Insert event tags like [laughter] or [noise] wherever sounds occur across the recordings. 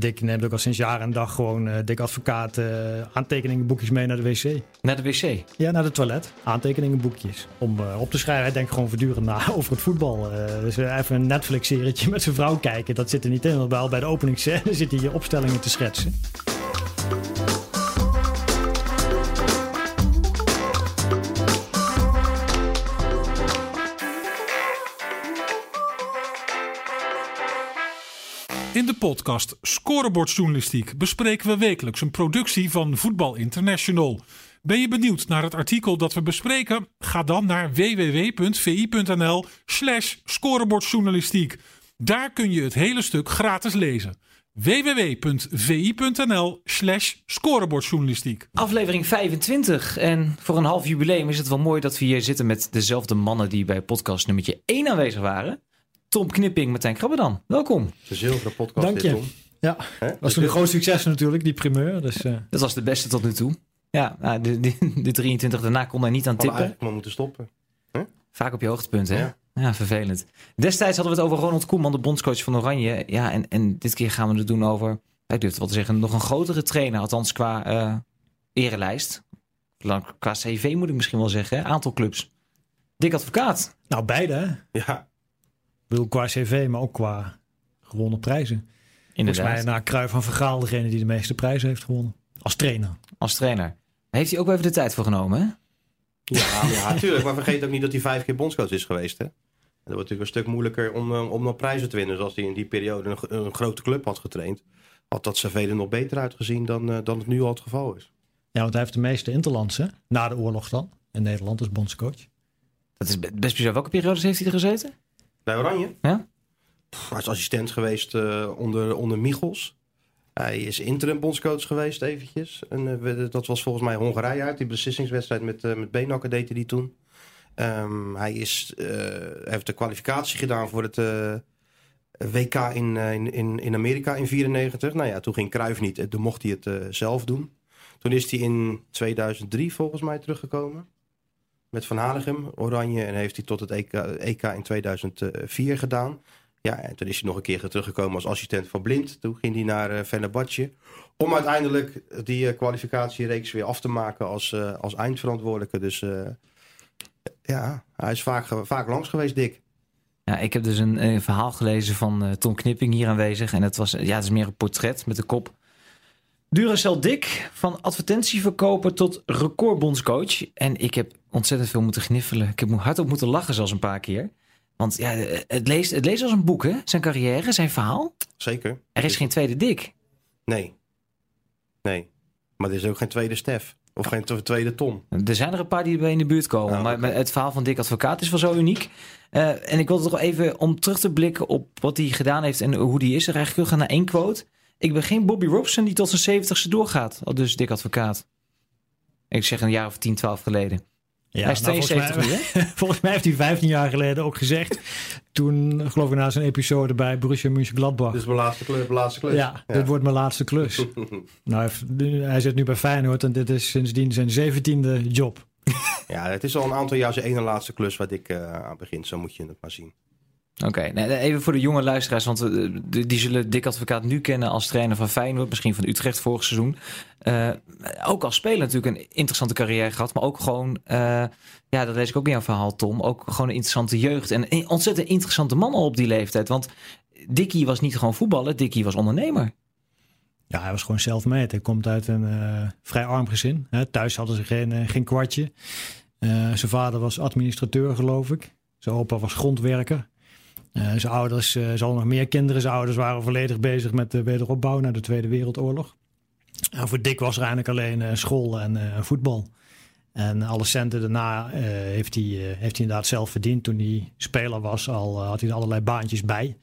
Dick neemt ook al sinds jaren en dag gewoon uh, Dick Advocaat uh, aantekeningenboekjes mee naar de wc. Naar de wc? Ja, naar de toilet. Aantekeningenboekjes. Om uh, op te schrijven. Hij denkt gewoon voortdurend na [laughs] over het voetbal. dus even een Netflix-serietje met zijn vrouw kijken. Dat zit er niet in. Want wel bij de openingsscène zit hij je opstellingen te schetsen. Podcast Scorebordjournalistiek bespreken we wekelijks een productie van Voetbal International. Ben je benieuwd naar het artikel dat we bespreken? Ga dan naar www.vi.nl/slash scorebordjournalistiek. Daar kun je het hele stuk gratis lezen www.vi.nl/slash scorebordjournalistiek. Aflevering 25. En voor een half jubileum is het wel mooi dat we hier zitten met dezelfde mannen die bij podcast nummertje 1 aanwezig waren. Tom Knipping, Martijn Krabbedan. Welkom. De zilveren podcast. Dank je. Tom. Ja, dat was een groot succes natuurlijk, die primeur. Dus, uh... Dat was de beste tot nu toe. Ja, nou, de, de, de 23 daarna kon hij niet aan tippen. eigenlijk maar moeten stoppen. Huh? Vaak op je hoogtepunt, hè? Ja. ja. vervelend. Destijds hadden we het over Ronald Koeman, de bondscoach van Oranje. Ja, en, en dit keer gaan we het doen over, ik durf het wel te zeggen, nog een grotere trainer. Althans qua uh, erelijst. Qua CV moet ik misschien wel zeggen. Aantal clubs. Dik advocaat. Nou, beide hè? Ja. Ik bedoel, qua cv, maar ook qua gewonnen prijzen. Inderdaad. Volgens mij na Kruijf van Vergaal degene die de meeste prijzen heeft gewonnen. Als trainer. Als trainer. Heeft hij ook even de tijd voor genomen, hè? Ja, [laughs] ja natuurlijk. Maar vergeet ook niet dat hij vijf keer bondscoach is geweest, hè? En dat wordt natuurlijk een stuk moeilijker om, om nog prijzen te winnen. Dus als hij in die periode een, een grote club had getraind, had dat er nog beter uitgezien dan, uh, dan het nu al het geval is. Ja, want hij heeft de meeste interlandse, na de oorlog dan, in Nederland als bondscoach. Dat is best bizar. Welke periodes heeft hij er gezeten? Bij Oranje? Ja. Hij is assistent geweest uh, onder, onder Michels. Hij is interim bondscoach geweest eventjes. En, uh, dat was volgens mij Hongarije uit. Die beslissingswedstrijd met, uh, met deed hij die toen. Um, hij is, heeft de kwalificatie gedaan voor het WK in, in, in Amerika in 94. Nou ja, toen ging Cruijff niet. Toen mocht hij het zelf doen. Toen is hij in 2003 volgens mij teruggekomen met Van Hanegem, Oranje. En heeft hij tot het EK, in 2004 gedaan. Ja, en toen is hij nog een keer teruggekomen als assistent van Blind. Toen ging hij naar uh. Om uiteindelijk die uh, kwalificatiereeks weer af te maken als, uh, als eindverantwoordelijke. Dus ja, hij is vaak, vaak langs geweest, Dick. Ja, ik heb dus een, een verhaal gelezen van Tom Knipping hier aanwezig. En het, was, ja, het is meer een portret met de kop Duracell Dick, van advertentieverkoper tot recordbondscoach. En ik heb ontzettend veel moeten gniffelen. Ik heb hardop moeten lachen zelfs een paar keer. Want ja, het leest, het leest als een boek, hè? Zijn carrière, zijn verhaal. Zeker. Er is geen tweede Dick. Nee. Nee. Maar er is ook geen tweede Stef. Of geen tweede Tom. Er zijn er een paar die erbij in de buurt komen. Oh, maar het verhaal van Dick Advocaat is wel zo uniek. Uh, en ik wil toch even om terug te blikken op wat hij gedaan heeft en hoe die is. Er eigenlijk terug gaan naar één quote. Ik ben geen Bobby Robson die tot zijn 70ste doorgaat. Al dus Dick Advocaat. Ik zeg een jaar of 10, 12 geleden. Ja, Hij is nou, 72 volgens, nu, mij, [laughs] volgens mij heeft hij 15 jaar geleden ook gezegd. Toen, geloof ik, na zijn episode bij Borussia Mönchengladbach. Dit is mijn laatste klus. Mijn laatste klus. ja, dit wordt mijn laatste klus. [laughs] nou, hij, zit nu bij Feyenoord en dit is sindsdien zijn zeventiende job. Ja, het is al een aantal jaar zijn ene laatste klus waar ik uh, aan begint. Zo moet je het maar zien. Oké, even voor de jonge luisteraars, want uh, die, zullen Dick Advocaat nu kennen als trainer van Feyenoord, misschien van Utrecht vorig seizoen. Uh, ook als speler natuurlijk een interessante carrière gehad, maar ook gewoon, uh, ja, dat lees ik ook in jouw verhaal, Tom, ook gewoon een interessante jeugd en een ontzettend interessante man op die leeftijd. Want Dickie was niet gewoon voetballer, Dickie was ondernemer. Ja, hij was gewoon zelfmade. Hij komt uit een vrij arm gezin. Hè. Thuis hadden ze geen, geen kwartje. Zijn vader was administrateur, geloof ik. Zijn opa was grondwerker. Uh, zijn ouders, uh, ze hadden nog meer kinderen. Zijn ouders waren volledig bezig met de wederopbouw na de Tweede Wereldoorlog. En voor Dick was er eigenlijk alleen uh, school en voetbal. En alle centen daarna heeft, hij, heeft hij inderdaad zelf verdiend. Toen hij speler was, al had hij er allerlei baantjes bij.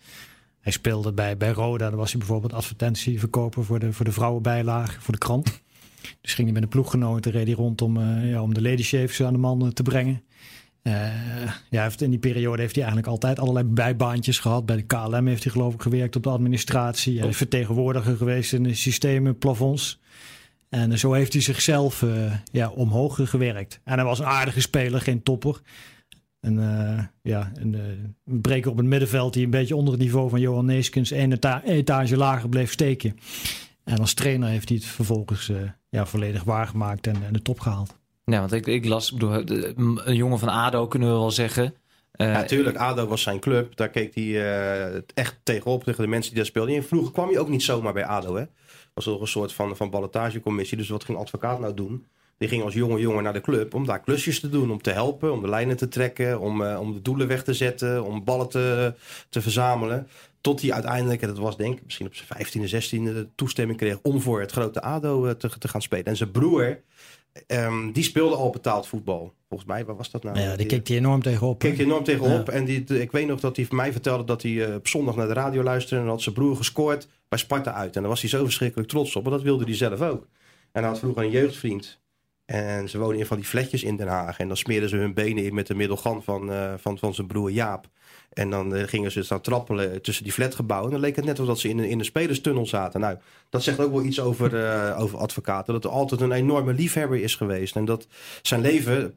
Hij speelde bij, bij Roda. Dan was hij bijvoorbeeld advertentieverkoper voor de, voor de vrouwenbijlage, voor de krant. Dus ging hij met een ploeggenoten, reed hij rond om, ja, om de ladyshapes aan de man te brengen. Uh, ja, heeft, in die periode heeft hij eigenlijk altijd allerlei bijbaantjes gehad. Bij de KLM heeft hij geloof ik gewerkt op de administratie. Hij is vertegenwoordiger geweest in de systemen, plafonds. En zo heeft hij zichzelf uh, ja, omhoog gewerkt. En hij was een aardige speler, geen topper. Een, uh, ja, een, uh, een breker op het middenveld die een beetje onder het niveau van Johan Neeskens één eta etage lager bleef steken. En als trainer heeft hij het vervolgens ja, volledig waargemaakt en, en de top gehaald. Ja, want ik, ik las, bedoel, een jongen van ADO kunnen we wel zeggen. Uh, ja, tuurlijk, ADO was zijn club. Daar keek hij uh, echt tegenop, tegen de mensen die daar speelden. En vroeger kwam hij ook niet zomaar bij ADO. Hè? was ook een soort van, van ballotagecommissie. Dus wat ging advocaat nou doen? Die ging als jonge jongen naar de club om daar klusjes te doen. Om te helpen, om de lijnen te trekken, om, uh, om de doelen weg te zetten, om ballen te, te verzamelen. Tot hij uiteindelijk, en dat was denk ik misschien op zijn 15e, 16e, de toestemming kreeg om voor het grote ADO te, te gaan spelen. En zijn broer, Um, die speelde al betaald voetbal. Volgens mij, waar was dat nou? Ja, die keek hij enorm tegenop. Keek hij enorm tegenop. Ja. En die, ik weet nog dat hij mij vertelde dat hij uh, op zondag naar de radio luisterde. En had zijn broer gescoord bij Sparta uit. En daar was hij zo verschrikkelijk trots op. Maar dat wilde hij zelf ook. En hij had vroeger een jeugdvriend. En ze woonden in van die fletjes in Den Haag. En dan smeerden ze hun benen in met de middelgan van, uh, van, van zijn broer Jaap. En dan uh, gingen ze staan trappelen tussen die flatgebouwen. En dan leek het net alsof ze in, in de spelerstunnel zaten. Nou, dat zegt ook wel iets over, uh, over advocaten. Dat er altijd een enorme liefhebber is geweest. En dat zijn leven,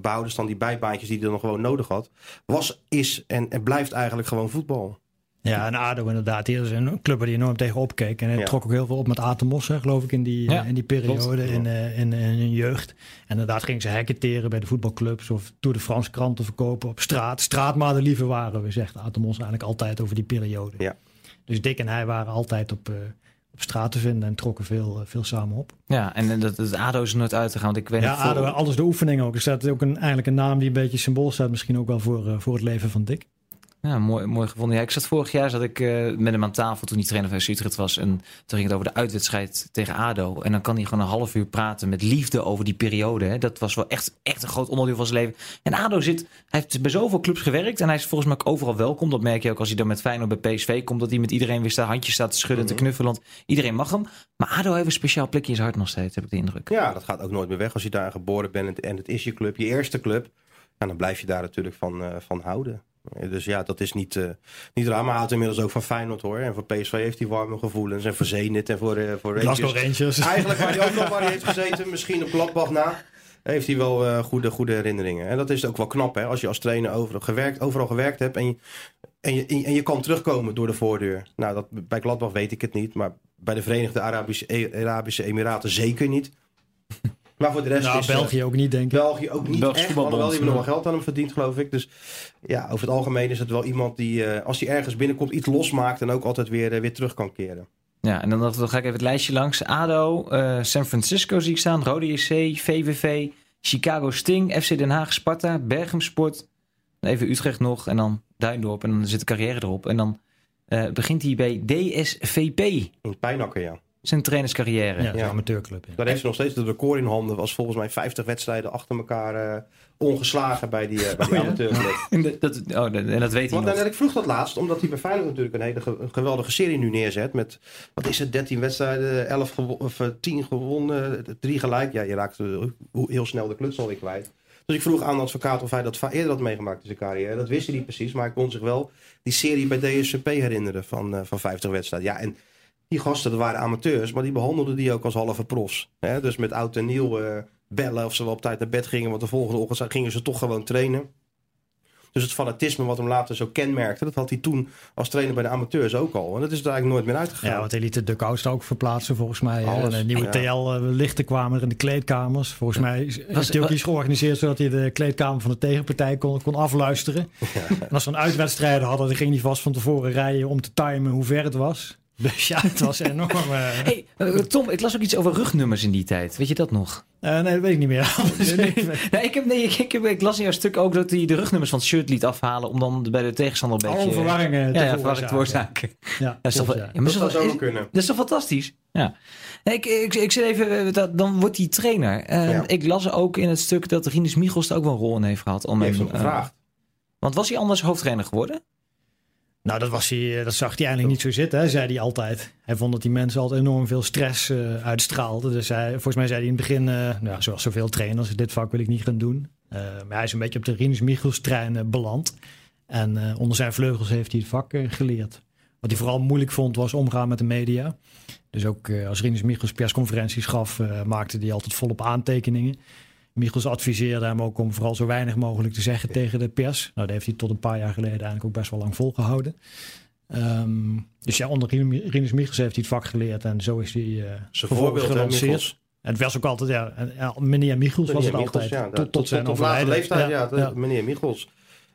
behoudens dan die bijbaantjes die hij dan gewoon nodig had, was, is en, en blijft eigenlijk gewoon voetbal. Ja, en ADO inderdaad. Die is een club waar die enorm tegenop keek. En het ja. trok ook heel veel op met Atemos, geloof ik, in die, ja, in die periode in, uh, in, in, hun jeugd. En inderdaad gingen ze heketeren bij de voetbalclubs of door de Franse kranten verkopen op straat. Straatmaden liever waren we, zegt Atemos eigenlijk altijd over die periode. Ja. Dus Dick en hij waren altijd op, uh, op straat te vinden en trokken veel, uh, veel samen op. Ja, en dat, dat ADO is er nooit uit te gaan. Want ik weet ja, ADO, voor... alles de oefeningen ook. Er staat ook een, eigenlijk een naam die een beetje symbool staat, misschien ook wel voor, voor het leven van Dick. Ja, mooi, mooi gevonden. Ja, ik zat vorig jaar zat ik uh, met hem aan tafel toen hij trainer van Utrecht was. En toen ging het over de uitwedstrijd tegen ADO. En dan kan hij gewoon een half uur praten met liefde over die periode. Hè. Dat was wel echt, echt een groot onderdeel van zijn leven. En ADO zit, hij heeft bij zoveel clubs gewerkt. En hij is volgens mij ook overal welkom. Dat merk je ook als hij dan met Feyenoord bij PSV komt. Dat hij met iedereen weer staan handjes staat te schudden en te knuffelen. Want iedereen mag hem. Maar ADO heeft een speciaal plekje in zijn hart nog steeds, heb ik de indruk. Ja, dat gaat ook nooit meer weg als je daar geboren bent. En het is je club, je eerste club. En dan blijf je daar natuurlijk van, uh, van houden. Dus ja, dat is niet, uh, niet raar. Maar hij houdt inmiddels ook van Feyenoord hoor. En voor PSV heeft hij warme gevoelens. En voor Zenit en voor, uh, voor Rangers. Rangers. [laughs] Eigenlijk waar hij ook nog waar hij heeft gezeten. Misschien op Gladbach na. Heeft hij wel uh, goede, goede herinneringen. En dat is ook wel knap hè. Als je als trainer overal gewerkt, overal gewerkt hebt. En je, en, je, en je kan terugkomen door de voordeur. Nou, dat, bij Gladbach weet ik het niet. Maar bij de Verenigde Arabische, Arabische Emiraten zeker niet. Maar voor de rest nou, is België uh, ook niet, denk ik. België ook niet Belgisch echt, alhoewel die nog wel geld aan hem verdient, geloof ik. Dus ja, over het algemeen is het wel iemand die, uh, als hij ergens binnenkomt, iets losmaakt en ook altijd weer, uh, weer terug kan keren. Ja, en dan, dan ga ik even het lijstje langs. ADO, San Francisco zie ik staan, Rode JC, VVV, Chicago Sting, FC Den Haag, Sparta, Berghem Sport, even Utrecht nog en dan Duindorp en dan zit de carrière erop. En dan begint hij bij DSVP. In Pijnakker, ja zijn trainerscarrière. Ja, ja. amateurclub. Ja. Daar heeft ze nog steeds de record in handen. Was volgens mij 50 wedstrijden achter elkaar uh, ongeslagen bij die, uh, bij die oh, amateurclub. [laughs] dat, oh, en dat weet hij Want, nog. En ik vroeg dat laatst, omdat hij bij Feyenoord natuurlijk een hele ge geweldige serie nu neerzet. Met, wat is het, 13 wedstrijden, 11 gewo of 10 gewonnen, 3 gelijk. Ja, je raakt heel snel de kluts alweer kwijt. Dus ik vroeg aan de advocaat of hij dat eerder had meegemaakt in zijn carrière. Dat wist hij niet precies, maar ik kon zich wel die serie bij DSCP herinneren van, uh, van 50 wedstrijden. Ja, en die gasten, dat waren amateurs, maar die behandelden die ook als halve profs. Hè? Dus met oud en nieuw uh, bellen of ze wel op tijd naar bed gingen, want de volgende ochtend gingen ze toch gewoon trainen. Dus het fanatisme wat hem later zo kenmerkte, dat had hij toen als trainer bij de amateurs ook al. En dat is er eigenlijk nooit meer uitgegaan. Ja, want hij liet de duckouts ook verplaatsen volgens mij. Alles. En nieuwe ja. TL-lichten kwamen er in de kleedkamers. Volgens ja. mij was hij ook iets georganiseerd zodat hij de kleedkamer van de tegenpartij kon, kon afluisteren. Ja. En als ze een uitwedstrijden hadden, dan ging hij vast van tevoren rijden om te timen hoe ver het was. Dus ja, het was enorm. Uh... [laughs] Hey, uh, Tom, ik las ook iets over rugnummers in die tijd. Weet je dat nog? Uh, nee, dat weet ik niet meer. [laughs] [laughs] nee, nee, ik, heb, nee ik, ik, ik, las in jouw stuk ook dat hij de rugnummers van het shirt liet afhalen. om dan bij de tegenstander een beetje. Alle verwarringen ja, ja, verwarring te veroorzaken. Ja, dat, is toch, ja. dat zou zo kunnen. Dat is toch fantastisch? Ja. Nee, ik, ik, ik zit even, dat, dan wordt hij trainer. Ja. Ik las ook in het stuk dat Rinus Michels er ook wel een rol in heeft gehad. Om hem, gevraagd. want was hij anders hoofdtrainer geworden? Nou, dat, was hij, dat zag hij eigenlijk niet zo zitten, zei hij altijd. Hij vond dat die mensen altijd enorm veel stress uh, uitstraalden. Dus hij, volgens mij zei hij in het begin, uh, nou, zoals zoveel trainers, dit vak wil ik niet gaan doen. Maar hij is een beetje op de Rinus Michels trein beland. En onder zijn vleugels heeft hij het vak geleerd. Wat hij vooral moeilijk vond was omgaan met de media. Dus ook als Rinus Michels persconferenties gaf, maakte hij altijd volop aantekeningen. Michels adviseerde hem ook om vooral zo weinig mogelijk te zeggen tegen de pers. Nou, dat heeft hij tot een paar jaar geleden eigenlijk ook best wel lang volgehouden. Ehm, dus ja, onder Rinus Michels heeft hij het vak geleerd en zo is hij uh, Zijn voorbeeld, gelanceerd. En het was ook altijd, ja, meneer Michels was het altijd. Ja, tot, tot, zijn tot leeftijd, ja, ja, meneer Michels.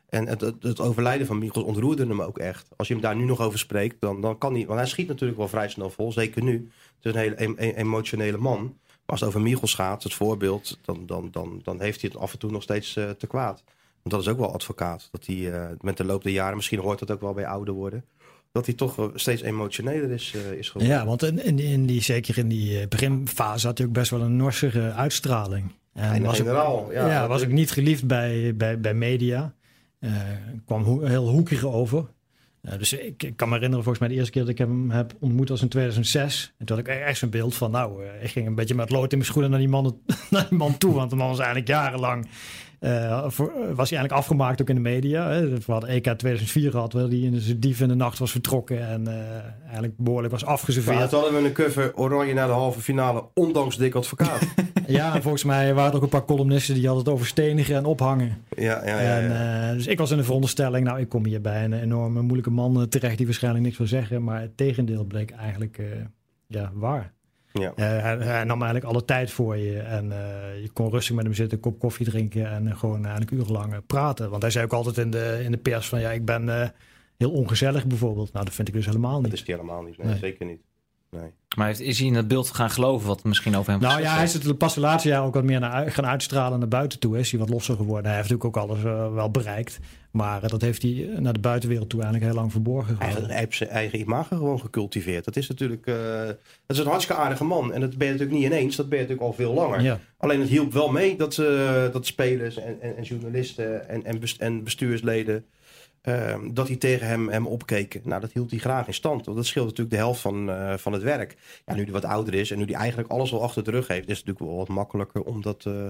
En het, het, overlijden van Michels ontroerde hem ook echt. Als je hem daar nu nog over spreekt, dan, dan kan hij... Want hij schiet natuurlijk wel vrij snel vol, zeker nu. Het is een hele emotionele man. Als het over Michels gaat, het voorbeeld... dan, dan, dan, dan heeft hij het af en toe nog steeds uh, te kwaad. Want dat is ook wel advocaat. Dat hij uh, met de loop der jaren, misschien hoort dat ook wel bij ouder worden dat hij toch steeds emotioneler is, uh, is geworden. Ja, want in, in, in, die, zeker in die beginfase had hij ook best wel een norsige uitstraling. En was, generaal, ook, ja, ja, was ook niet geliefd bij, bij, bij media. Kwam heel hoekig over. Dus ik, kan me herinneren, volgens mij de eerste keer dat ik hem heb ontmoet was in 2006. En toen had ik echt zo'n beeld van, nou, uh, ik ging een beetje met lood in mijn schoenen naar die man, [laughs] naar die man toe. Want de man was eigenlijk jarenlang uh, voor, was hij eigenlijk afgemaakt ook in de media. Hè. We hadden EK 2004 gehad, waar hij in zijn dief in de nacht was vertrokken en uh, eigenlijk behoorlijk was afgeserveerd. Ja, toen hadden we een cover Oranje naar de halve finale, ondanks dik advocaat. [laughs] ja, en volgens mij waren er ook een paar columnisten die hadden het over stenigen en ophangen. Ja, ja, ja. En, uh, dus ik was in de veronderstelling, nou, ik kom hier bij een enorme moeilijke man terecht die waarschijnlijk niks wil zeggen. Maar het tegendeel bleek eigenlijk ja, waar. Ja. Uh, hij, nam eigenlijk alle tijd voor je. En uh, je kon rustig met hem zitten, een kop koffie drinken en uh, gewoon eigenlijk urenlang praten. Want hij zei ook altijd in de, in de pers van ja, ik ben heel ongezellig bijvoorbeeld. Nou, dat vind ik dus helemaal niet. Dat is hij helemaal niet. Nee, zeker niet. Nee. Maar is hij in het beeld gaan geloven wat misschien over hem Nou ja, hij is het pas de laatste jaar ook wat meer naar, gaan uitstralen naar buiten toe. Is hij wat losser geworden. Hij heeft natuurlijk ook alles uh, wel bereikt. Maar uh, dat heeft hij naar de buitenwereld toe eigenlijk heel lang verborgen gehouden. Hij heeft zijn eigen imago gewoon gecultiveerd. Dat is natuurlijk uh, dat is een hartstikke aardige man. En dat ben je natuurlijk niet ineens. Dat ben je natuurlijk al veel langer. Ja. Alleen het hielp wel mee dat, dat spelers en, en, en journalisten en, en bestuursleden Ehm, dat hij tegen hem, hem opkeken. Nou, dat hield hij graag in stand. Want dat scheelt natuurlijk de helft van, uh, van het werk. Ja, nu hij wat ouder is en nu hij eigenlijk alles al achter de rug heeft, is het natuurlijk wel wat makkelijker om dat, uh,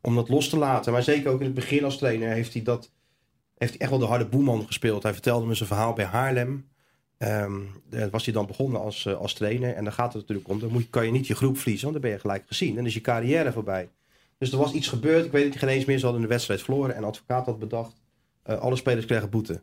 om dat los te laten. Maar zeker ook in het begin als trainer heeft hij, dat, heeft hij echt wel de harde boeman gespeeld. Hij vertelde me zijn verhaal bij Haarlem. Um, was hij dan begonnen als, als trainer. En dan gaat het natuurlijk om, dan moet, kan je niet je groep verliezen, want dan ben je gelijk gezien. En is je carrière voorbij. Dus er was iets gebeurd, ik weet het geen eens meer, ze hadden de wedstrijd verloren. En advocaat had bedacht, uh, alle spelers kregen boete.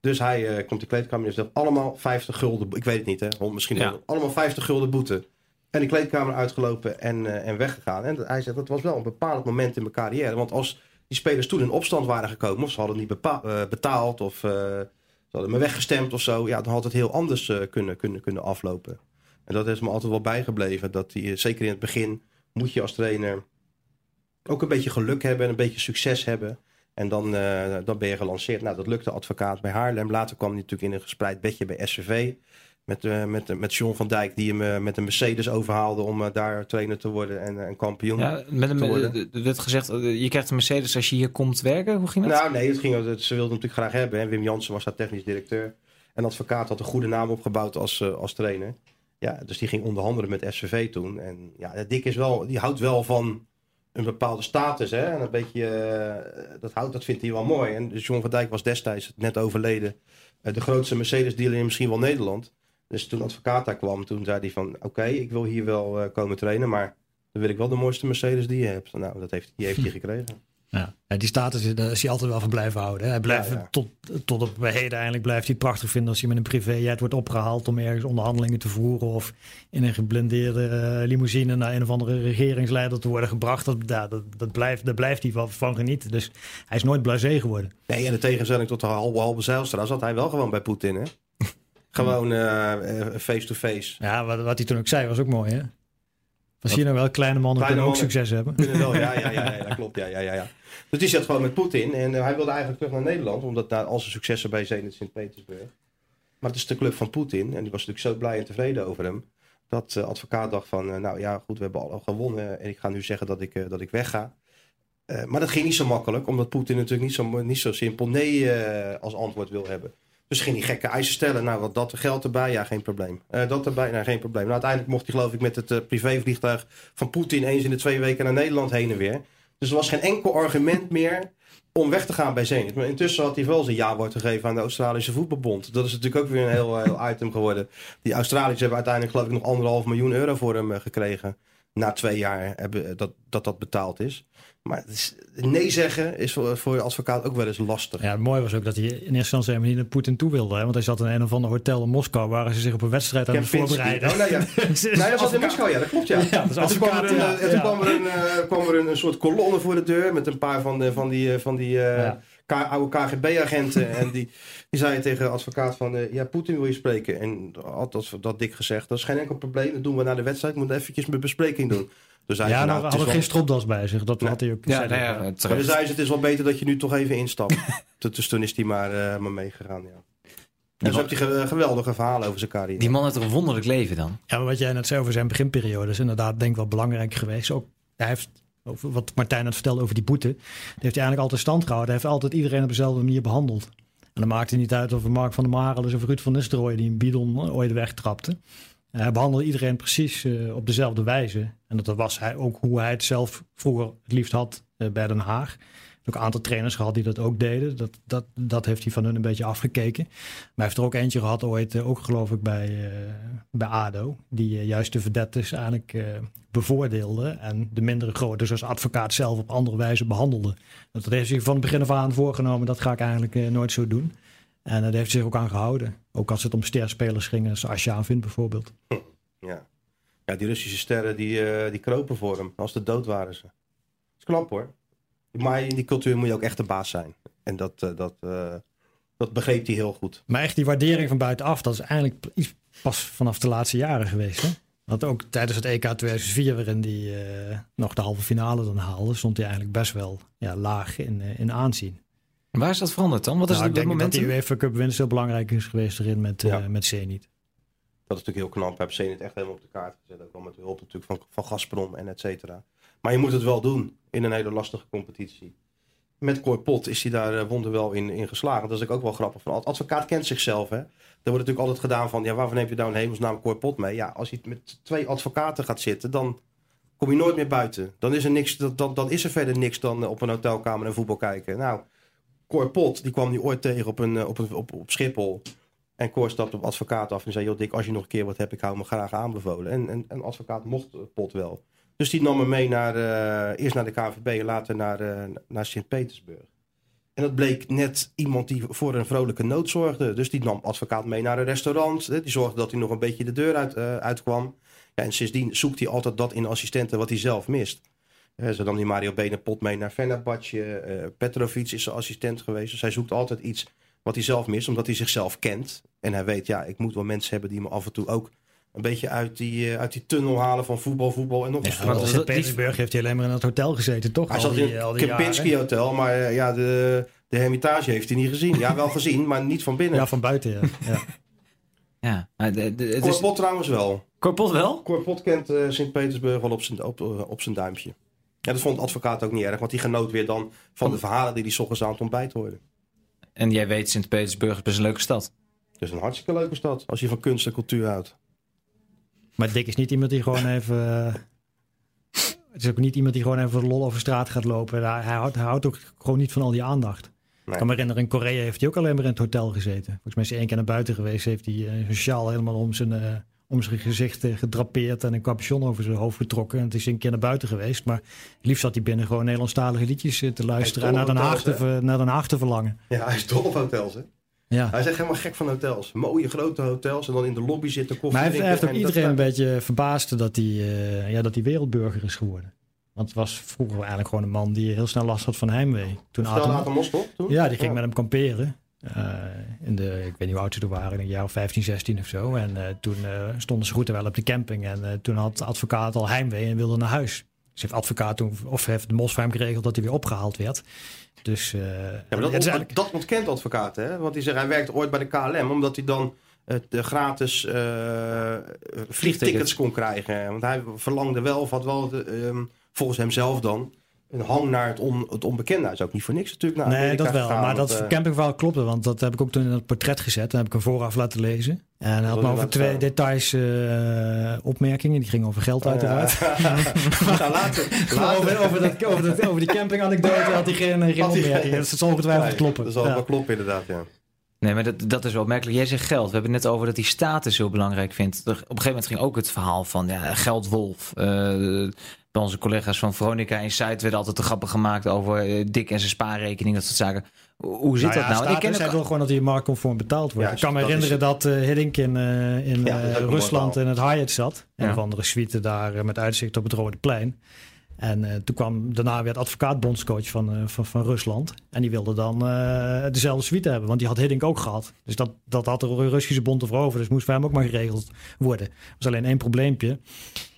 Dus hij uh, komt de kleedkamer en zegt allemaal 50 gulden. Ik weet het niet, hè? Misschien ja. allemaal 50 gulden boete. En de kleedkamer uitgelopen en, uh, en weggegaan. En hij zegt dat was wel een bepaald moment in mijn carrière. Want als die spelers toen in opstand waren gekomen, of ze hadden niet betaald, of ze hadden me weggestemd of zo, ja, dan had het heel anders kunnen, kunnen, kunnen aflopen. En dat is me altijd wel bijgebleven. Dat die, zeker in het begin moet je als trainer ook een beetje geluk hebben en een beetje succes hebben. En dan, uh, dan ben je gelanceerd. Nou, dat lukte advocaat bij Haarlem. Later kwam hij natuurlijk in een gespreid bedje bij SCV. Met, uh, met, met John van Dijk, die hem uh, met een Mercedes overhaalde om daar trainer te worden en, en kampioen ja, met een, te worden. Er werd gezegd, je krijgt een Mercedes als je hier komt werken. Hoe ging dat? Nou, nee, het ging, ze wilden natuurlijk graag hebben. Hè. Wim Jansen was daar technisch directeur. En advocaat had een goede naam opgebouwd als, als trainer. Ja, dus die ging onderhandelen met SCV toen. En ja, Dick is wel, die houdt wel van een bepaalde status. Hè? En een beetje, uh, dat, houdt, dat vindt hij wel mooi. En John van Dijk was destijds net overleden. De grootste Mercedes-dealer in misschien wel Nederland. Dus toen advocaat daar kwam, toen zei hij van... Oké, ik wil hier wel uh, komen trainen, maar dan wil ik wel de mooiste Mercedes die je hebt. Nou, dat heeft, die heeft hij gekregen. Ja. ja, die status is hij altijd wel van blijven houden. Hij blijft Tot, tot op heden eigenlijk blijft hij het prachtig vinden als je met een privéjet wordt opgehaald om ergens onderhandelingen te voeren of in een geblindeerde uh, limousine naar een of andere regeringsleider te worden gebracht. Dat, dat, dat, blijft, daar blijft hij van genieten. Dus hij is nooit blasé geworden. Nee, en de tegenstelling tot de halve, halve Zijlstra zat hij wel gewoon bij Poetin, hè? gewoon eh, eh, face-to-face. ja, wat, wat hij toen ook zei was ook mooi, hè? Was hier nou wel kleine mannen kunnen ook succes hebben? Kunnen wel, ja, ja, ja, [laughs] ja, dat klopt. Ja, ja, ja, ja. Dus die zat gewoon met Poetin. En uh, hij wilde eigenlijk terug naar Nederland. Omdat daar al zijn successen bij Zenit Sint-Petersburg. Maar het is de club van Poetin. En die was natuurlijk zo blij en tevreden over hem. Dat de uh, advocaat dacht van, uh, nou ja, goed, we hebben al gewonnen. En ik ga nu zeggen dat ik, dat ik wegga. maar dat ging niet zo makkelijk. Omdat Poetin natuurlijk niet zo, niet zo simpel nee als antwoord wil hebben. Ging hij gekke eisen stellen. Nou, wat dat geld erbij? Ja, geen probleem. Uh, dat erbij? Nou, geen probleem. Nou, uiteindelijk mocht hij geloof ik met het uh, privévliegtuig van Poetin eens in de twee weken naar Nederland heen en weer. Dus er was geen enkel argument meer om weg te gaan bij Zenit. Maar intussen had hij wel zijn ja-woord gegeven aan de Australische Voetbalbond. Dat is natuurlijk ook weer een heel, heel [laughs] item geworden. Die Australiërs hebben uiteindelijk geloof ik nog anderhalf miljoen euro voor hem eh, gekregen. Na twee jaar hebben, dat, dat dat betaald is. Maar nee zeggen is voor, voor je advocaat ook wel eens lastig. Ja, het mooie was ook dat hij in eerste instantie helemaal niet naar Poetin toe wilde. Hè? Want hij zat in een of ander hotel in Moskou waar ze zich op een wedstrijd aan het voorbereiden. Oh, nee, ja. [laughs] nee, dat was in Moskou, ja, dat klopt ja. Ja, dat is en toen kwam er, een, eh, ja. en toen kwam er, een, eh, kwam er een, een soort kolonne voor de deur met een paar van, de, van die, eh, van die eh, oude KGB-agenten. en die, die zeiden tegen de advocaat van, eh, ja, Poetin wil je spreken. En had dat, dat dik gezegd, dat is geen enkel probleem, dat doen we na de wedstrijd. Ik moet eventjes mijn bespreking doen. Dus hij Ja, zei, nou, nou, we hadden wel- geen stropdas bij zich. Dat had hij ook Ja, zei nou ja, maar dan zei ze, het is wel beter dat je nu toch even instapt. [laughs] Toen- dus toen is hij maar, eh, maar meegegaan, ja. En zo heeft hij ge- geweldige verhalen over zijn carrière. Die man heeft een wonderlijk leven dan? Ja, maar wat jij net zei over zijn beginperiode is inderdaad denk ik wel belangrijk geweest. Ook, hij heeft, over wat Martijn net vertelde over die boete, die heeft hij eigenlijk altijd stand gehouden. Hij heeft altijd iedereen op dezelfde manier behandeld. En dan maakte het niet uit of Mark van der Marel is of Ruud van Nistelrooy die een bidon ooit wegtrapte. Hij behandelde iedereen precies eh, op dezelfde wijze. En dat was hij ook hoe hij het zelf vroeger het liefst had eh, bij Den Haag. Ook een aantal trainers gehad die dat ook deden. Dat, dat, dat heeft hij van hun een beetje afgekeken. Maar hij heeft er ook eentje gehad ooit, eh, ook geloof ik bij, bij ADO. Die juist de verdettes eigenlijk eh, bevoordeelde. En de mindere grote, zoals advocaat zelf op andere wijze behandelde. Dat heeft hij van het begin af aan voorgenomen. Dat ga ik eigenlijk eh, nooit zo doen. En daar heeft zich ook aan gehouden. Ook als het om sterspelers ging, zoals Asjaan vindt bijvoorbeeld. Ja. ja, die Russische sterren die, eh, die kropen voor hem. Als de dood waren ze. Dat is knap hoor. Maar in die cultuur moet je ook echt de baas zijn. En dat, eh, dat, dat begreep hij heel goed. Maar echt die waardering van buitenaf, dat is eigenlijk iets pas vanaf de laatste jaren geweest. Hè? Want ook tijdens het EK 2004, waarin hij eh, nog de halve finale dan haalde, stond hij eigenlijk best wel ja, laag in, eh, in aanzien. Waar is dat veranderd dan? Wat is Nou, het ik op dit denk dat moment? die UEFA Cup winst heel belangrijk is geweest erin met, eh Ja. met Zenit. Dat is natuurlijk heel knap. Heb Zenit echt helemaal op de kaart gezet. Ook wel met de hulp natuurlijk van, van Gazprom en et cetera. Maar je moet het wel doen in een hele lastige competitie. Met Cor Pot is hij daar eh, wonderwel in, in geslagen. Dat is ook wel grappig. Van, advocaat kent zichzelf. Hè? Er wordt natuurlijk altijd gedaan van... Ja, waarvan heb je nou een hemelsnaam Cor Pot mee? Ja, als je met twee advocaten gaat zitten... dan kom je nooit meer buiten. Dan is er, niks, dan, dan, is er verder niks dan eh, op een hotelkamer en voetbal kijken. Nou, Cor Pot, die kwam die ooit tegen op, een, eh, op, een, op, op Schiphol... En Cor stapte op advocaat af en zei: Joh, Dick, als je nog een keer wat hebt, ik hou me graag aanbevolen. En, en, en advocaat mocht Pot wel. Dus die nam me mee naar, eh, eerst naar de KVB en later naar, eh, naar Sint-Petersburg. En dat bleek net iemand die voor een vrolijke nood zorgde. Dus die nam advocaat mee naar een restaurant. Die zorgde dat hij nog een beetje de deur uit, eh, uitkwam. Ja, en sindsdien zoekt hij altijd dat in assistenten wat hij zelf mist. Zo nam die Mario Benepot mee naar Fenerbahce. Petrovic is zijn assistent geweest. Dus hij zoekt altijd iets wat hij zelf mist, omdat hij zichzelf kent. En hij weet, ja, ik moet wel mensen hebben die me af en toe ook een beetje uit die, eh, uit die tunnel halen van voetbal, voetbal en nog eens Ja, voetbal. want in heeft hij alleen maar in het hotel gezeten, toch? Hij Al zat die- in het die Kempinski jaren. Hotel, maar eh, ja, de, de Hermitage heeft hij niet gezien. Ja, wel gezien, maar niet van binnen. Ja, van buiten, ja. [laughs] ja. Ja, maar de, de, het is... Corpot trouwens wel. Corpot wel? Corpot kent eh, Sint-Petersburg wel op zijn, op, op zijn duimpje. Ja, dat vond de advocaat ook niet erg, want die genoot weer dan van de verhalen die hij ochtends aan het ontbijt hoorde. En jij weet, Sint-Petersburg is best een leuke stad. Het is een hartstikke leuke stad, als je van kunst en cultuur houdt. Maar Dick is niet iemand die gewoon even... eh, het is ook niet iemand die gewoon even voor de lol over straat gaat lopen. Hij, hij, houdt, hij houdt ook gewoon niet van al die aandacht. Nee. Ik kan me herinneren, in Korea heeft hij ook alleen maar in het hotel gezeten. Volgens mij is hij één keer naar buiten geweest. Heeft hij eh, een sjaal helemaal om zijn, eh, om zijn gezicht eh, gedrapeerd en een capuchon over zijn hoofd getrokken. En het is een keer naar buiten geweest. Maar liefst zat hij binnen gewoon Nederlandstalige liedjes eh, te luisteren. En naar Den, Haag te, naar Den Haag te verlangen. Ja, hij is dol op hotels, hè? Ja. Hij is echt helemaal gek van hotels. Mooie grote hotels en dan in de lobby zitten koffie Maar hij heeft, heeft ook iedereen een beetje verbaasd dat hij, eh, ja, dat hij wereldburger is geworden. Want het was vroeger eigenlijk gewoon een man die heel snel last had van heimwee. Toen Aten- Aten Mos toch? Toen? Ja, die ging met hem kamperen. Eh, in de, ik weet niet hoe oud ze er waren, een jaar of 15, 16 of zo. En eh, toen stonden ze goed en wel op de camping. En toen had de advocaat al heimwee en wilde naar huis. Dus heeft advocaat toen, of heeft de mos voor hem geregeld dat hij weer opgehaald werd. Dus eh, Ja, maar het dat, is ont- eigenlijk- dat ontkent advocaat, hè? Want hij zegt, hij werkte ooit bij de KLM, omdat hij dan eh, de gratis eh, vliegtickets kon krijgen. Want hij verlangde wel, of had wel, de, ehm, volgens hemzelf dan, een hang naar het, on, het onbekende. Hij is ook niet voor niks natuurlijk naar nee, dat wel. gegaan, maar want, dat eh, campingverhaal klopte, want dat heb ik ook toen in het portret gezet. Dan heb ik hem vooraf laten lezen. En hij had me over twee details eh, opmerkingen. Die gingen over geld uiteraard. [laughs] Ja. nou, [laughs] later, over, over, dat, over, dat, over die campinganekdote had hij geen, geen opmerkingen. Dus dat zal ongetwijfeld Nee, kloppen. Dat zal Ja. wel kloppen inderdaad, ja. Nee, maar dat, dat is wel opmerkelijk. Jij zegt geld. We hebben het net over dat hij status heel belangrijk vindt. Er, op een gegeven moment ging ook het verhaal van ja, geldwolf. Eh, bij onze collega's van Veronica Insight werd altijd de grappen gemaakt over eh, Dick en zijn spaarrekening, dat soort zaken. Hoe zit Nou dat nou? En status, hij wil gewoon dat hij marktconform betaald wordt. Ja, ik kan me dat herinneren is- dat eh Hiddink in, eh, in Ja, ook Rusland in het Hyatt zat. Een Ja. of andere suite daar met uitzicht op het Rode Plein. En eh, toen kwam daarna weer het advocaatbondscoach van, van, van Rusland. En die wilde dan eh, dezelfde suite hebben, want die had Hiddink ook gehad. Dus dat, dat had de Russische bond ervoor over. Dus moest voor hem ook maar geregeld worden. Er was alleen één probleempje.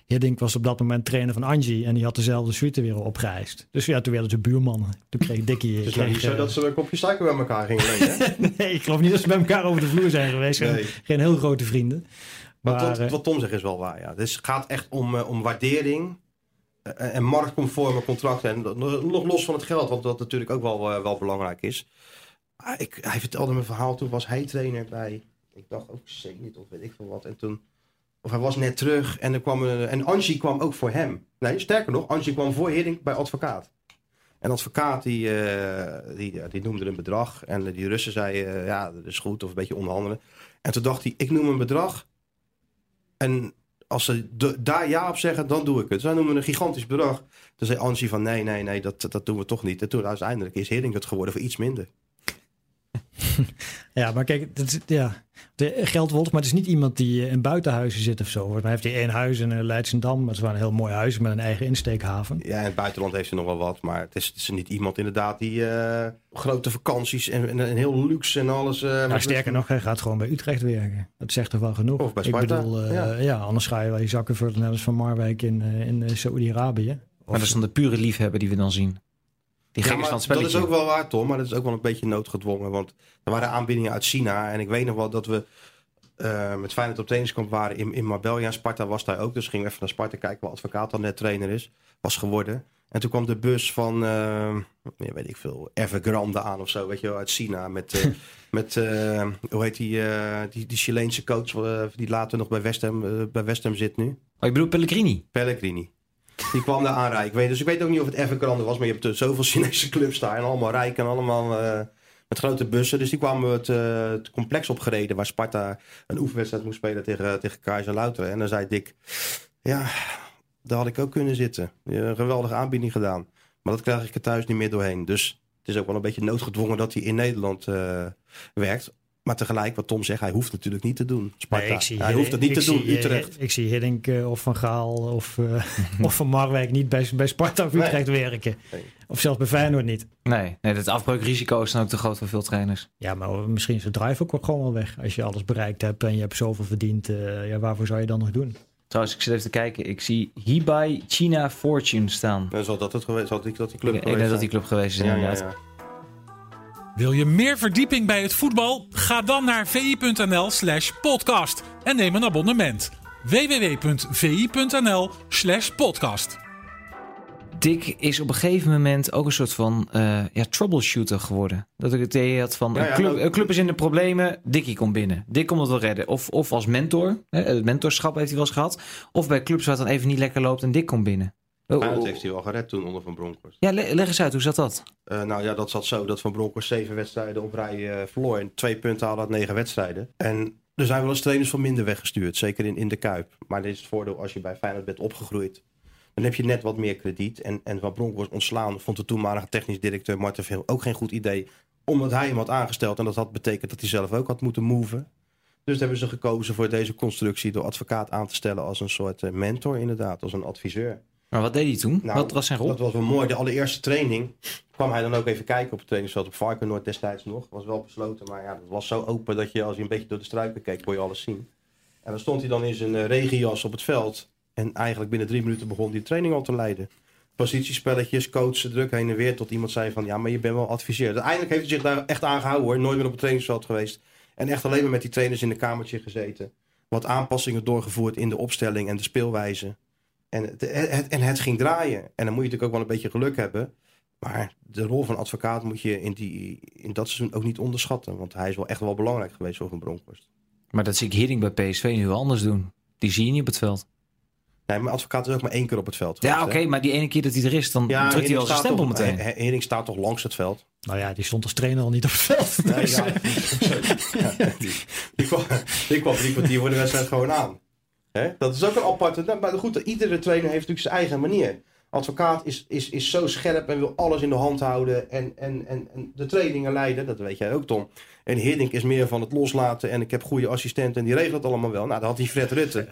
Hiddink was op dat moment trainer van Angie en die had dezelfde suite weer opgereisd. Dus ja, toen werden ze buurmannen. Toen kreeg is [laughs] nou kreeg, niet zo eh, dat ze een kopje suiker bij elkaar gingen hè? [laughs] nee, ik geloof niet dat ze bij elkaar over de vloer zijn geweest. Geen- Nee. Geen heel grote vrienden. Maar eh, wat Tom zegt is wel waar, ja. Dus het gaat echt om, eh, om waardering en marktconforme contracten. En nog los van het geld, want dat natuurlijk ook wel, wel belangrijk is. Ah, ik, hij vertelde me een verhaal, toen was hij trainer bij, ik dacht ook Zenit of weet ik veel wat. En toen, of hij was net terug en, er kwam een, en Angie kwam ook voor hem. Nee, sterker nog, Angie kwam voor Hiddink bij advocaat. En advocaat die, eh, die, die noemde een bedrag. En die Russen zeiden, eh, ja, dat is goed, of een beetje onderhandelen. En toen dacht hij, ik noem een bedrag. En als ze daar ja op zeggen, dan doe ik het. Zij noemen een gigantisch bedrag. Toen zei Angie van, nee, nee, nee, dat, dat doen we toch niet. En toen uiteindelijk is Hiddink het geworden voor iets minder. [laughs] Ja, maar kijk, dat is, ja, de geldwolf, maar het is niet iemand die eh, in buitenhuizen zit of zo. Mij heeft hij één huis in eh, Leidschendam. Maar het is wel een heel mooi huis met een eigen insteekhaven. Ja, in het buitenland heeft ze nog wel wat. Maar het is, het is niet iemand inderdaad die eh, grote vakanties en, en, en heel luxe en alles... Nou, met- sterker nog, hij gaat gewoon bij Utrecht werken. Dat zegt toch wel genoeg. Of bij ik bedoel, eh, ja. ja. anders ga je wel je zakken voor net als van Marwijk in, in Saoedi-Arabië. Of- Maar dat is dan de pure liefhebber die we dan zien. Die Ja, maar van het. Dat is ook wel waar, Tom, maar dat is ook wel een beetje noodgedwongen. Want er waren aanbiedingen uit China. En ik weet nog wel dat we eh, met Feyenoord op trainingskamp waren in, in Marbella. En Sparta was daar ook. Dus gingen we even naar Sparta kijken, waar advocaat al net trainer is. Was geworden. En toen kwam de bus van, ja, weet ik veel, Evergrande aan of zo, weet je wel, uit China. Met, eh, [laughs] met hoe heet die, die, die Chileense coach, die later nog bij West Ham, bij West Ham zit nu. Oh, je bedoelt Pellegrini? Pellegrini. Die kwam daar. Ik weet, dus ik weet ook niet of het Evergrande was, maar je hebt er zoveel [laughs] Chinese clubs daar. En allemaal rijk en allemaal eh, met grote bussen. Dus die kwamen het, eh, het complex opgereden waar Sparta een oefenwedstrijd moest spelen tegen, tegen Kaiserslautern. En dan zei Dick, ja, daar had ik ook kunnen zitten. Een geweldige aanbieding gedaan. Maar dat krijg ik er thuis niet meer doorheen. Dus het is ook wel een beetje noodgedwongen dat hij in Nederland eh, werkt. Maar tegelijk, wat Tom zegt, hij hoeft natuurlijk niet te doen. Sparta. Nee, ik zie hij hoeft het niet te doen, zie, Utrecht. Ik zie Hiddink eh, of Van Gaal of, eh, [laughs] of Van Marwijk niet bij, bij Sparta of Nee. Utrecht werken. Nee. Of zelfs bij Feyenoord niet. Nee, nee, het afbreukrisico is dan ook te groot voor veel trainers. Ja, maar misschien is de drive ook gewoon wel weg. Als je alles bereikt hebt en je hebt zoveel verdiend. eh, ja, waarvoor zou je dan nog doen? Trouwens, ik zit even te kijken. Ik zie Hibai China Fortune staan. Zal dat het geweest, zal die, dat die club Ik, ik denk dat die club geweest is Ja, ja, inderdaad. ja. Wil je meer verdieping bij het voetbal? Ga dan naar vi.nl slash podcast en neem een abonnement. www.vi.nl slash podcast. Dick is op een gegeven moment ook een soort van eh, ja, troubleshooter geworden. Dat ik het idee had van, Ja, een, ja, club, nou- een club is in de problemen, Dickie komt binnen. Dick komt het wel redden. Of, of als mentor, hè, het mentorschap heeft hij wel eens gehad. Of bij clubs waar het dan even niet lekker loopt en Dick komt binnen. Oh, Feyenoord oh, heeft hij wel gered toen onder Van Bronckhorst. Ja, le- leg eens uit, hoe zat dat? Eh, nou ja, dat zat zo dat Van Bronckhorst zeven wedstrijden op rij eh, verloor. En twee punten haalde uit negen wedstrijden. En er zijn wel eens trainers van minder weggestuurd. Zeker in, in de Kuip. Maar dit is het voordeel als je bij Feyenoord bent opgegroeid. Dan heb je net wat meer krediet. En, en Van Bronckhorst ontslaan vond de toenmalige technisch directeur Marten Veel ook geen goed idee. Omdat hij hem had aangesteld. En dat had betekend dat hij zelf ook had moeten moven. Dus hebben ze gekozen voor deze constructie door advocaat aan te stellen als een soort eh, mentor inderdaad. Als een adviseur. Maar wat deed hij toen? Nou, wat was zijn rol? Dat was wel mooi. De allereerste training kwam hij dan ook even kijken op het trainingsveld op Varkenoord destijds nog. Was wel besloten, maar ja, dat was zo open dat je als je een beetje door de struiken keek, kon je alles zien. En dan stond hij dan in zijn eh, regenjas op het veld. En eigenlijk binnen drie minuten begon de training al te leiden. Positiespelletjes, coachen, druk heen en weer. Tot iemand zei van, ja, maar je bent wel adviseer. Uiteindelijk heeft hij zich daar echt aan gehouden hoor. Nooit meer op het trainingsveld geweest. En echt alleen maar met die trainers in een kamertje gezeten. Wat aanpassingen doorgevoerd in de opstelling en de speelwijze. En het, het- en het ging draaien. En dan moet je natuurlijk ook wel een beetje geluk hebben. Maar de rol van advocaat moet je in, die, in dat seizoen ook niet onderschatten. Want hij is wel echt wel belangrijk geweest voor Van Bronckhorst. Maar dat zie ik Hiddink bij PSV nu wel anders doen. Die zie je niet op het veld. Nee, maar advocaat is ook maar één keer op het veld Ja, geweest, oké, hè? maar die ene keer dat hij er is, dan Ja, drukt hij Hering wel zijn stempel toch- meteen. He- Hering staat toch langs het veld? Nou ja, die stond als trainer al niet op het veld. Nee, Dus, ja, eh, ja, die, die, kwam, die kwam drie kwartier voor de wedstrijd gewoon aan. Dat is ook een aparte... Maar goed, iedere trainer heeft natuurlijk zijn eigen manier. Advocaat is, is, is zo scherp en wil alles in de hand houden. En, en, en, de trainingen leiden, dat weet jij ook Tom. En Hiddink is meer van het loslaten. En ik heb goede assistenten en die regelen het allemaal wel. Nou, dan had hij Fred Rutte.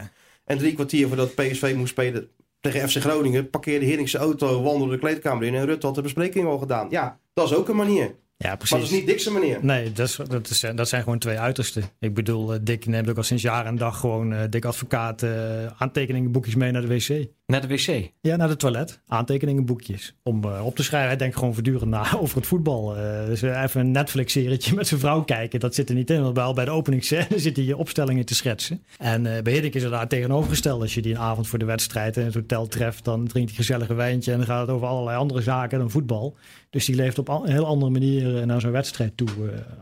En drie kwartier voordat PSV moest spelen tegen FC Groningen... parkeerde Hiddink zijn auto, wandelde de kleedkamer in... en Rutte had de bespreking al gedaan. Ja, dat is ook een manier. Ja, Maar precies. dat is niet Dick's manier. Nee, dat, is, dat, is, dat zijn gewoon twee uitersten. Ik bedoel, eh, Dick neemt ook al sinds jaar en dag gewoon eh Dick Advocaat eh aantekeningenboekjes mee naar de wc. Naar de wc. Ja, naar het toilet. Aantekeningenboekjes. Om eh, op te schrijven. Hij denkt gewoon voortdurend na [laughs] over het voetbal. Eh, dus eh, even een Netflix-serietje met zijn vrouw kijken. Dat zit er niet in. Want wel bij de openingsscène [laughs] zit hij je opstellingen te schetsen. En eh bij Hiddink is er daar tegenovergesteld. Als je die een avond voor de wedstrijd in het hotel treft... dan drinkt hij gezellig een wijntje. En dan gaat het over allerlei andere zaken dan voetbal. Dus die leeft op al- een heel andere manier naar zo'n wedstrijd toe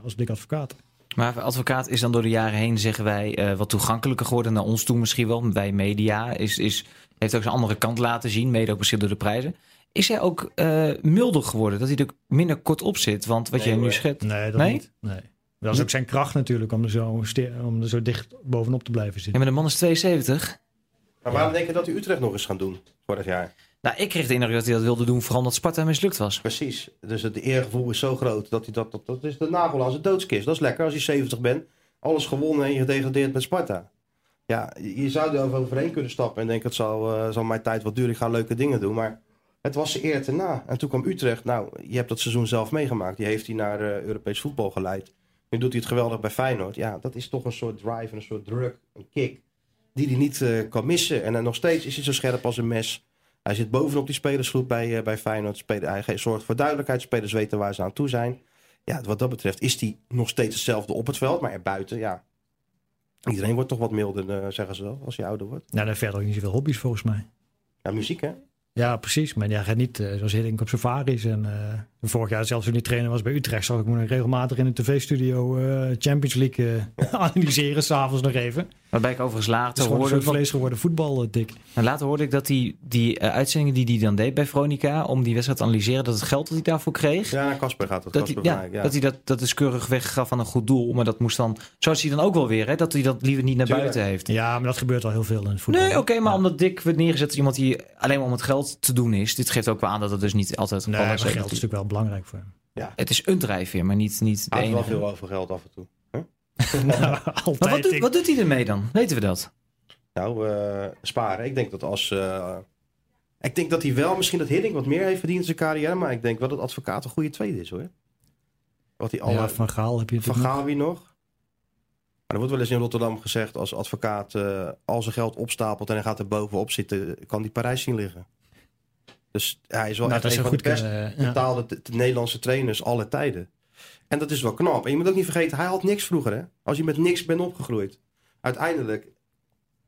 als Dick Advocaat. Maar advocaat is dan door de jaren heen, zeggen wij, wat toegankelijker geworden. Naar ons toe misschien wel. Wij media is, is, heeft ook zijn andere kant laten zien. Mede ook misschien door de prijzen. Is hij ook eh, milder geworden? Dat hij er minder kort op zit? Want wat Nee, jij nu schetst... Nee, dat Nee? niet. Nee. Dat is ook zijn kracht natuurlijk om er, zo, om er zo dicht bovenop te blijven Ja, zitten. maar de man is 72. Maar waarom denk je dat hij Utrecht nog eens gaan doen vorig jaar? Nou, ik kreeg de indruk dat hij dat wilde doen, vooral omdat Sparta mislukt was. Precies. Dus het eergevoel is zo groot dat hij dat, dat, dat is de nagel aan zijn doodskist. Dat is lekker als je 70 bent. Alles gewonnen en je gedegradeerd met Sparta. Ja, je zou er overheen kunnen stappen en denken het zal, eh, mijn tijd wat duren. Ik ga leuke dingen doen. Maar het was ze eer te na. En toen kwam Utrecht. Nou, je hebt dat seizoen zelf meegemaakt. Die heeft hij naar eh, Europees voetbal geleid. Nu doet hij het geweldig bij Feyenoord. Ja, dat is toch een soort drive en een soort druk, een kick. Die hij niet eh, kan missen. En dan nog steeds is hij zo scherp als een mes. Hij zit bovenop die spelersgroep bij, bij Feyenoord. Spelen, hij zorgt voor duidelijkheid. Spelers weten waar ze aan toe zijn. Ja, wat dat betreft is hij nog steeds hetzelfde op het veld. Maar erbuiten, ja. Iedereen wordt toch wat milder, eh, zeggen ze wel, als je ouder wordt. Nou, dan verder ook niet zoveel hobby's volgens mij. Ja, muziek hè? Ja, precies. Maar ja, gaat niet eh, zoals Hiddink op safaris. En eh, vorig jaar zelfs toen die trainer was bij Utrecht... zag ik me nog regelmatig in een tv-studio Champions League eh, [laughs] analyseren. S'avonds nog even. Het Waarbij ik overigens is later hoorde... soort van- vlees geworden voetbal, eh, Dick. En later hoorde ik dat die, die eh, uitzendingen die hij dan deed bij Veronica... om die wedstrijd te analyseren, dat het geld dat hij daarvoor kreeg... Ja, naar Casper gaat het. Dat hij, Casper ja, van ja. dat hij dat, dat is keurig weggaf aan een goed doel. Maar dat moest dan... Zoals hij dan ook wel weer, hè? Dat hij dat liever niet naar Tuurlijk. buiten heeft. Ja, maar dat gebeurt al heel veel in het voetbal. Nee, oké, maar Ja. omdat Dick wordt neergezet als iemand die alleen maar om het geld te doen is. Dit geeft ook wel aan dat het dus niet altijd het Nee, maar is. geld is Dat natuurlijk wel belangrijk voor hem. Het is een drijfveer, maar niet, niet de Hij heeft wel enige. veel over geld af en toe. [laughs] Nou, altijd. Maar wat doet, wat doet hij ermee dan? Weten we dat? Nou, eh, sparen. Ik denk dat als... eh, ik denk dat hij wel, misschien dat Hiddink wat meer heeft verdiend in zijn carrière. Maar ik denk wel dat advocaat een goede tweede is hoor. Wat hij al ja, van Gaal heb je Van Gaal wie nog? Maar er wordt wel eens in Rotterdam gezegd... als advocaat eh, al zijn geld opstapelt en hij gaat er bovenop zitten... kan die Parijs zien liggen. Dus hij is wel Nou, echt dat een van goed de best ja. betaalde t- Nederlandse trainers alle tijden. En dat is wel knap. En je moet ook niet vergeten, hij had niks vroeger. Hè? Als je met niks bent opgegroeid. Uiteindelijk,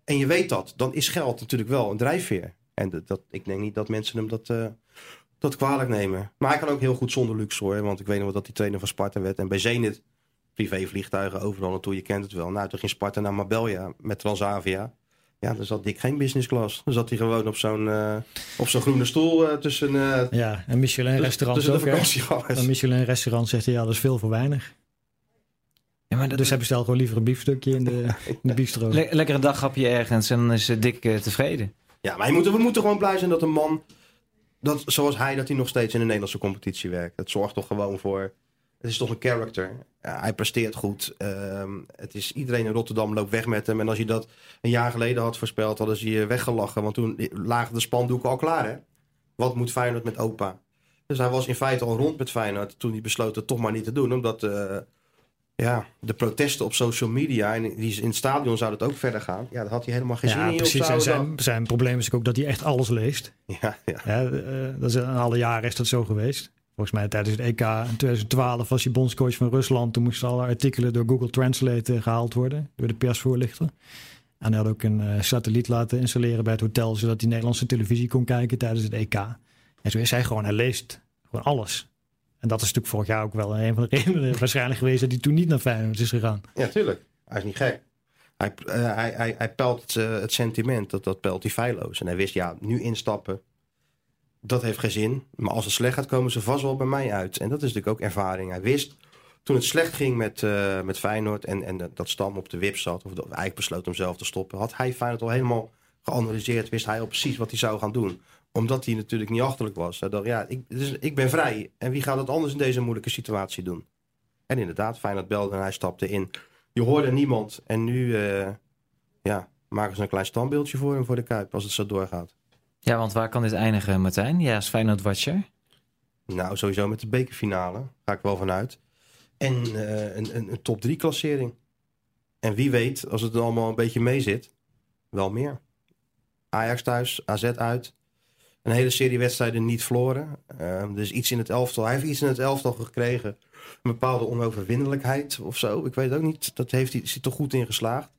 en je weet dat, dan is geld natuurlijk wel een drijfveer. En dat, ik denk niet dat mensen hem dat, eh, dat kwalijk nemen. Maar hij kan ook heel goed zonder luxe hoor. Want ik weet nog wel dat hij trainer van Sparta werd. En bij Zenit, privévliegtuigen overal naartoe, je kent het wel. Nou, toen ging Sparta naar Marbella met Transavia. Ja, dan zat Dick geen business class. Dan zat hij gewoon op zo'n eh, op zo'n groene stoel eh, tussen, eh Ja, en Michelin restaurants tussen ook. vakantiegangers. Een Michelin restaurant zegt hij, ja, dat is veel voor weinig. Ja, maar dat, Dus hij bestelt gewoon liever een biefstukje in de, [laughs] in de bistro. le- lekker een daghapje ergens en dan is Dick eh, tevreden. Ja, maar je moet, we moeten gewoon blij zijn dat een man, dat, zoals hij, dat hij nog steeds in de Nederlandse competitie werkt. Het zorgt toch gewoon voor, het is toch een character. Ja, hij presteert goed. Ehm, het is, iedereen in Rotterdam loopt weg met hem. En als je dat een jaar geleden had voorspeld, hadden ze je weggelachen. Want toen lagen de spandoeken al klaar, hè? Wat moet Feyenoord met opa? Dus hij was in feite al rond met Feyenoord toen hij besloot het toch maar niet te doen. Omdat eh, ja, de protesten op social media en die in het stadion zou het ook verder gaan. Ja, daar had hij helemaal geen zin Ja, in. precies. En zijn, zijn probleem is ook dat hij echt alles leest. [laughs] Ja, ja. Ja, eh, dat is, in alle jaren is dat zo geweest. Volgens mij tijdens het EK in 2012 was hij bondscoach van Rusland. Toen moesten alle artikelen door Google Translate eh, gehaald worden. Door de persvoorlichter. En hij had ook een eh, satelliet laten installeren bij het hotel, zodat hij Nederlandse televisie kon kijken tijdens het EK. En zo is hij gewoon, hij leest gewoon alles. En dat is natuurlijk vorig jaar ook wel een van de [laughs] redenen waarschijnlijk geweest dat hij toen niet naar Feyenoord is gegaan. Ja, tuurlijk. Hij is niet gek. Hij, eh, hij, hij, pelt het sentiment, dat, dat pelt hij feilloos. En hij wist, ja, nu instappen, dat heeft geen zin. Maar als het slecht gaat, komen ze vast wel bij mij uit. En dat is natuurlijk ook ervaring. Hij wist, toen het slecht ging met, eh, met Feyenoord en, en dat Stam op de wip zat, of dat eigenlijk besloot om zelf te stoppen, had hij Feyenoord al helemaal geanalyseerd, wist hij al precies wat hij zou gaan doen. Omdat hij natuurlijk niet achterlijk was. Hij dacht, ja, ik, ik ben vrij. En wie gaat het anders in deze moeilijke situatie doen? En inderdaad, Feyenoord belde en hij stapte in. Je hoorde niemand. En nu eh, ja, maken ze een klein standbeeldje voor hem voor de Kuip als het zo doorgaat. Ja, want waar kan dit eindigen, Martijn? Ja, als Feyenoord Watcher. Nou, sowieso met de bekerfinale. Ga ik wel vanuit. En eh, een, een, een top 3 klassering. En wie weet, als het allemaal een beetje mee zit, wel meer. Ajax thuis, AZ uit. Een hele serie wedstrijden niet verloren. Dus iets in het elftal. Hij heeft iets in het elftal gekregen. Een bepaalde onoverwinnelijkheid of zo. Ik weet ook niet. Dat heeft hij, is toch goed in geslaagd.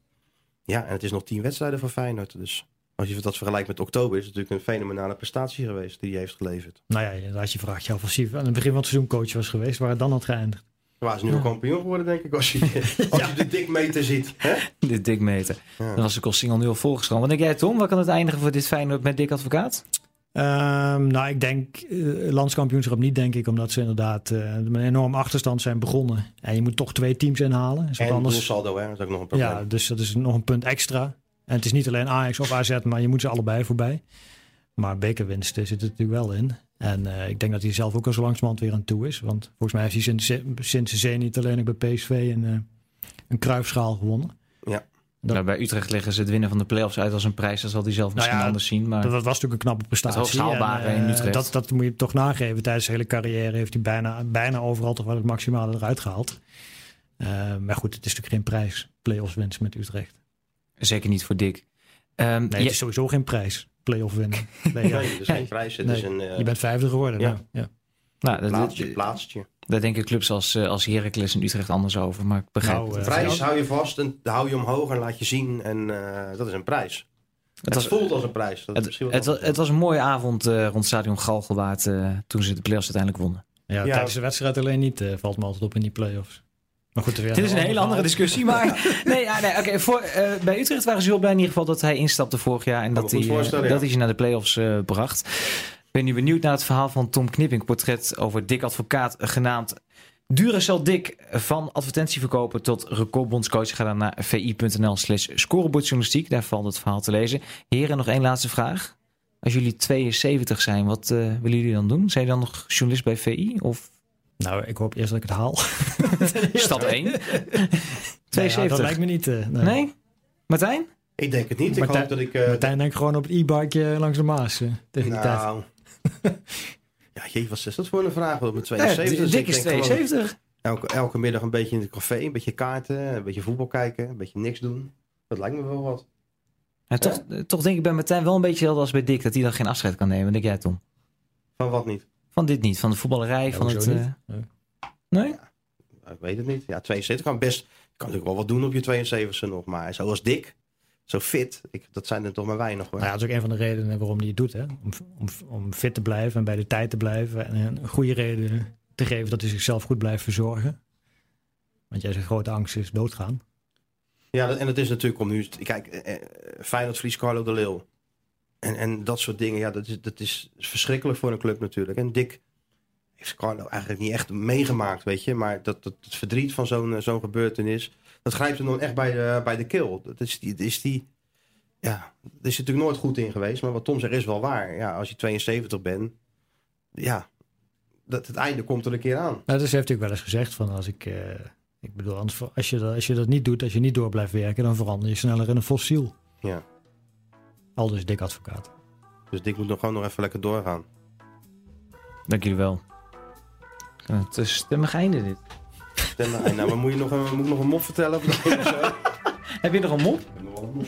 Ja, en het is nog tien wedstrijden voor Feyenoord. Dus als je dat vergelijkt met oktober, is het natuurlijk een fenomenale prestatie geweest die hij heeft geleverd. Nou ja, als je vraagt je af als hij aan het begin van het seizoen coach was geweest, waar het dan had geëindigd. Waar is nu al kampioen geworden, denk ik, als je, [laughs] als je de dikmeter ziet. Hè? [laughs] De dikmeter. Ja. Dan was de kosting al nu al volgestroomd. Wat denk jij, Tom? Waar kan het eindigen voor dit Feyenoord met Dick Advocaat? Ehm, nou, ik denk eh, landskampioenschap niet, denk ik, omdat ze inderdaad eh, met een enorm achterstand zijn begonnen. En je moet toch twee teams inhalen. Is wat En anders. doelsaldo, hè? dat is ook nog een probleem. Ja, dus dat is nog een punt extra. En het is niet alleen Ajax of AZ, maar je moet ze allebei voorbij. Maar bekerwinsten zit er natuurlijk wel in. En eh, ik denk dat hij zelf ook al zo langzamerhand weer aan toe is. Want volgens mij heeft hij sinds, sinds de zee niet alleen ook bij PSV een, eh, een kruifschaal gewonnen. Dat- Nou, bij Utrecht leggen ze het winnen van de play-offs uit als een prijs. Dat zal hij zelf misschien ja, anders zien. Maar Dat, dat was natuurlijk een knappe prestatie. Het haalbare En, in eh, Utrecht. Dat, dat moet je toch nageven. Tijdens zijn hele carrière heeft hij bijna, bijna overal toch wel het maximale eruit gehaald. Eh, maar goed, het is natuurlijk geen prijs. Playoffs winst met Utrecht. Zeker niet voor Dick. Ehm, Nee, het is sowieso geen prijs. Playoff winnen. [laughs] Nee, ja. Nee, het is geen prijs. Het Nee, is een eh, Je bent vijfde geworden. Ja. nou, ja. nou, dat- plaatsje, dat- plaatsje. daar denken clubs als, eh, als Heracles en Utrecht anders over. Maar ik begrijp Nou, het. eh, Prijs hou je vast en hou je omhoog en laat je zien. En eh, dat is een prijs. Het, Het was, voelt als een prijs. Dat het, het, was, het was een mooie avond eh, rond stadion Galgenwaard eh, toen ze de play-offs uiteindelijk wonnen. Ja, Ja. tijdens de wedstrijd alleen niet eh, valt me altijd op in die playoffs. Maar goed, Dit is een hele andere discussie, maar [laughs] nee, ja, nee oké. voor eh, bij Utrecht waren ze heel blij in ieder geval dat hij instapte vorig jaar en dat hij, eh, ja. dat hij ze naar de play-offs eh, bracht. Ik ben nu benieuwd naar het verhaal van Tom Knipping, portret over Dick Advocaat genaamd Duracell Dick van advertentieverkoper tot recordbondscoach. Ga dan naar vi.nl slash scorebordjournalistiek. Daar valt het verhaal te lezen. Heren, nog één laatste vraag. Als jullie 72 zijn, wat eh, willen jullie dan doen? Zijn je dan nog journalist bij VI? Of Nou, ik hoop eerst dat ik het haal. [laughs] stap 1? Nee, ja, 72. dat lijkt me niet. eh, nee. Nee? Martijn? Ik denk het niet. Ik Martijn- hoop dat ik... eh, Martijn denkt gewoon op het e-bike langs de Maas eh, tegen die tijd. nou... [laughs] ja, jee, wat is dat voor een vraag? Op mijn Ja, 72. Dus Dick ik is denk gewoon 72. Elke, elke middag een beetje in het café, een beetje kaarten, een beetje voetbal kijken, een beetje niks doen. Dat lijkt me wel wat. Ja, toch, eh, toch denk ik bij Martijn wel een beetje hetzelfde als bij Dick. Dat hij dan geen afscheid kan nemen. Wat denk jij Tom? Van wat niet? Van dit niet. Van de voetballerij. van het, eh, niet? Nee. nee? Ik weet het niet. Ja, 72 kan best... Je kan natuurlijk wel wat doen op je 72 nog. Maar zoals Dick, zo fit, ik, dat zijn er toch maar weinig hoor. Nou ja, dat is ook een van de redenen waarom hij het doet. Hè? Om, om, om fit te blijven en bij de tijd te blijven. En een goede reden te geven dat hij zichzelf goed blijft verzorgen. Want jij zijn grote angst is doodgaan. Ja, dat- en het is natuurlijk om nu... Kijk, eh, eh, Feyenoord verliest Carlo de Leeuw. En, en dat soort dingen, ja, dat is, dat is verschrikkelijk voor een club natuurlijk. En Dick heeft Carlo eigenlijk niet echt meegemaakt, weet je. Maar dat, dat, het verdriet van zo'n eh, zo'n gebeurtenis, dat grijpt hem dan echt bij de, bij de keel. Dat is die, dat is die... Ja, daar is natuurlijk nooit goed in geweest. Maar wat Tom zegt is wel waar. Ja, als je 72 bent, ja, dat, het einde komt er een keer aan. Nou, dus heeft hij ook wel eens gezegd van als ik... eh, ik bedoel, anders, als, je dat, als je dat niet doet, als je niet door blijft werken, dan verander je sneller in een fossiel. Ja. Al dus dik advocaat. Dus Dick moet nog gewoon nog even lekker doorgaan. Dank jullie wel. Het is stemmig einde dit. Stem maar, nou, maar moet je nog een, moet ik nog een mop vertellen? Of? [laughs] Heb je nog een mop? Ik heb nog wel een mop.